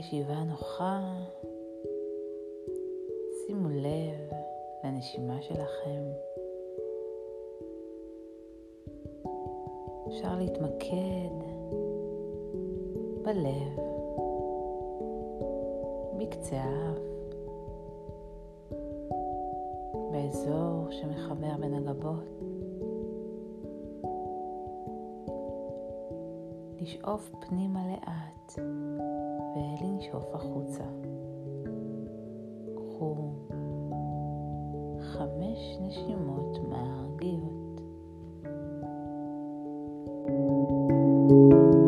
ישיבה נוחה. שימו לב לנשימה שלכם. אפשר להתמקד בלב, בקצה האף, באזור שמחבר בין הגבות. לשאוף פנימה לאט לנשוף החוצה. קחו חמש נשימות מהרגיעות. thank you